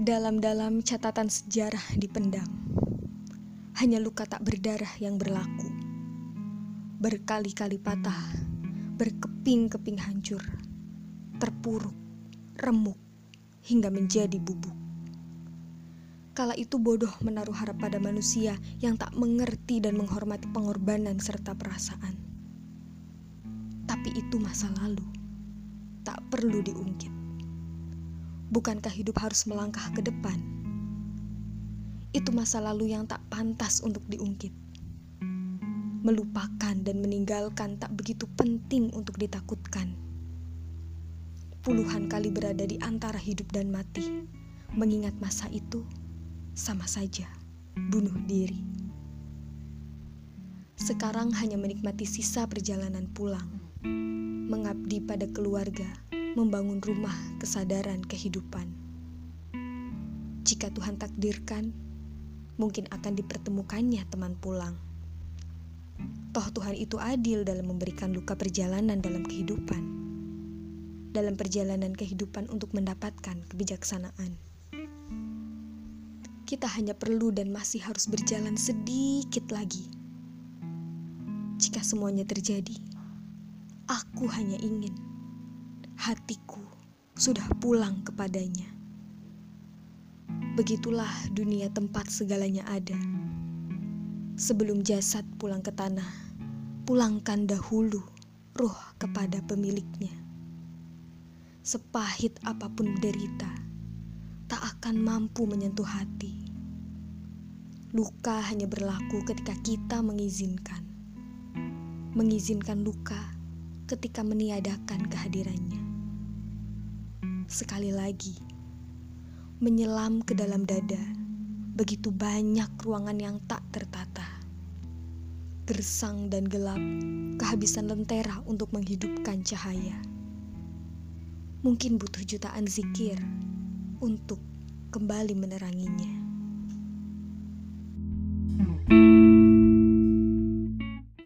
Dalam-dalam catatan sejarah dipendam, hanya luka tak berdarah yang berlaku. Berkali-kali patah, berkeping-keping hancur, terpuruk, remuk, hingga menjadi bubuk. Kala itu bodoh menaruh harap pada manusia yang tak mengerti dan menghormati pengorbanan serta perasaan. Tapi itu masa lalu, tak perlu diungkit. Bukankah hidup harus melangkah ke depan? Itu masa lalu yang tak pantas untuk diungkit. Melupakan dan meninggalkan tak begitu penting untuk ditakutkan. Puluhan kali berada di antara hidup dan mati, mengingat masa itu sama saja bunuh diri. Sekarang hanya menikmati sisa perjalanan pulang, mengabdi pada keluarga membangun rumah kesadaran kehidupan. Jika Tuhan takdirkan, mungkin akan dipertemukannya teman pulang. Toh Tuhan itu adil dalam memberikan luka perjalanan dalam kehidupan. Dalam perjalanan kehidupan untuk mendapatkan kebijaksanaan. Kita hanya perlu dan masih harus berjalan sedikit lagi. Jika semuanya terjadi, aku hanya ingin hatiku sudah pulang kepadanya. Begitulah dunia tempat segalanya ada. Sebelum jasad pulang ke tanah, pulangkan dahulu roh kepada pemiliknya. Sepahit apa pun derita, tak akan mampu menyentuh hati. Luka hanya berlaku ketika kita mengizinkan. Mengizinkan luka ketika meniadakan kehadirannya sekali lagi menyelam ke dalam dada. Begitu banyak ruangan yang tak tertata, gersang dan gelap, kehabisan lentera untuk menghidupkan cahaya. Mungkin butuh jutaan zikir untuk kembali meneranginya.